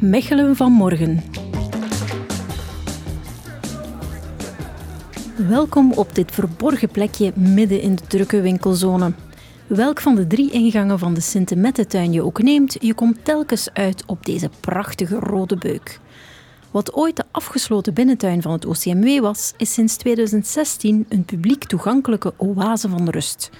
Mechelen van morgen. Welkom op dit verborgen plekje midden in de drukke winkelzone. Welk van de drie ingangen van de Sint-Mettetuin je ook neemt, je komt telkens uit op deze prachtige rode beuk. Wat ooit de afgesloten binnentuin van het OCMW was, is sinds 2016 een publiek toegankelijke oase van rust.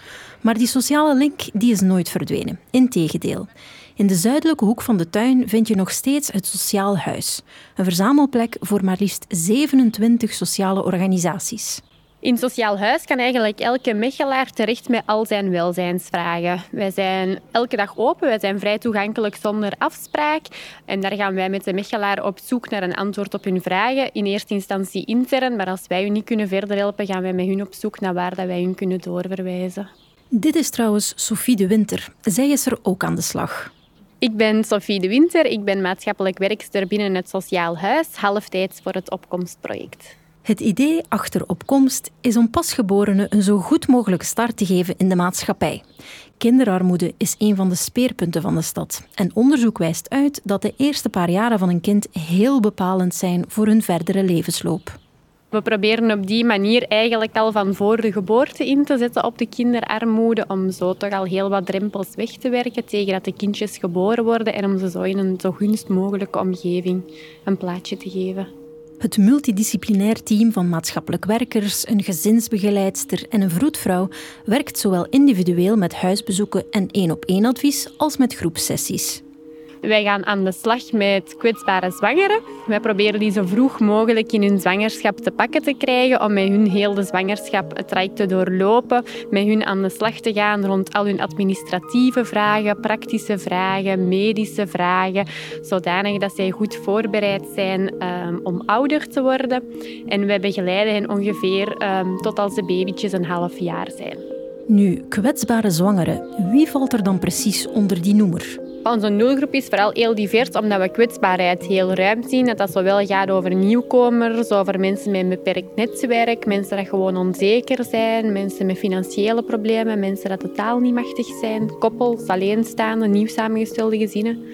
Maar die sociale link die is nooit verdwenen. Integendeel. In de zuidelijke hoek van de tuin vind je nog steeds het Sociaal Huis, een verzamelplek voor maar liefst 27 sociale organisaties. In Sociaal Huis kan eigenlijk elke Mechelaar terecht met al zijn welzijnsvragen. Wij zijn elke dag open, wij zijn vrij toegankelijk zonder afspraak. En daar gaan wij met de Mechelaar op zoek naar een antwoord op hun vragen. In eerste instantie intern, maar als wij hun niet kunnen verder helpen, gaan wij met hun op zoek naar waar dat wij hun kunnen doorverwijzen. Dit is trouwens Sophie de Winter. Zij is er ook aan de slag. Ik ben Sophie de Winter, ik ben maatschappelijk werkster binnen het Sociaal Huis, halftijds voor het Opkomstproject. Het idee achter opkomst is om pasgeborenen een zo goed mogelijke start te geven in de maatschappij. Kinderarmoede is een van de speerpunten van de stad. En onderzoek wijst uit dat de eerste paar jaren van een kind heel bepalend zijn voor hun verdere levensloop. We proberen op die manier eigenlijk al van voor de geboorte in te zetten op de kinderarmoede, om zo toch al heel wat drempels weg te werken tegen dat de kindjes geboren worden en om ze zo in een zo gunst mogelijke omgeving een plaatje te geven. Het multidisciplinair team van maatschappelijk werkers, een gezinsbegeleidster en een vroedvrouw werkt zowel individueel met huisbezoeken en één-op-één advies als met groepsessies. Wij gaan aan de slag met kwetsbare zwangeren. Wij proberen die zo vroeg mogelijk in hun zwangerschap te pakken te krijgen om met hun heel de zwangerschap het traject te doorlopen, met hun aan de slag te gaan rond al hun administratieve vragen, praktische vragen, medische vragen, zodanig dat zij goed voorbereid zijn um, om ouder te worden. En wij begeleiden hen ongeveer um, tot als de babytjes een half jaar zijn. Nu, kwetsbare zwangeren, wie valt er dan precies onder die noemer? Onze doelgroep is vooral heel divers, omdat we kwetsbaarheid heel ruim zien. Dat dat zowel gaat over nieuwkomers, over mensen met een beperkt netwerk, mensen die gewoon onzeker zijn, mensen met financiële problemen, mensen die totaal niet machtig zijn, koppels, alleenstaande, nieuw samengestelde gezinnen.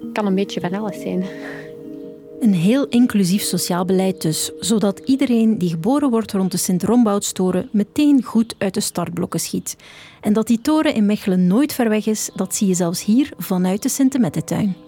Het kan een beetje van alles zijn. Een heel inclusief sociaal beleid dus, zodat iedereen die geboren wordt rond de Sint-Rombouts-toren meteen goed uit de startblokken schiet. En dat die toren in Mechelen nooit ver weg is, dat zie je zelfs hier vanuit de Sint-Mettetuin.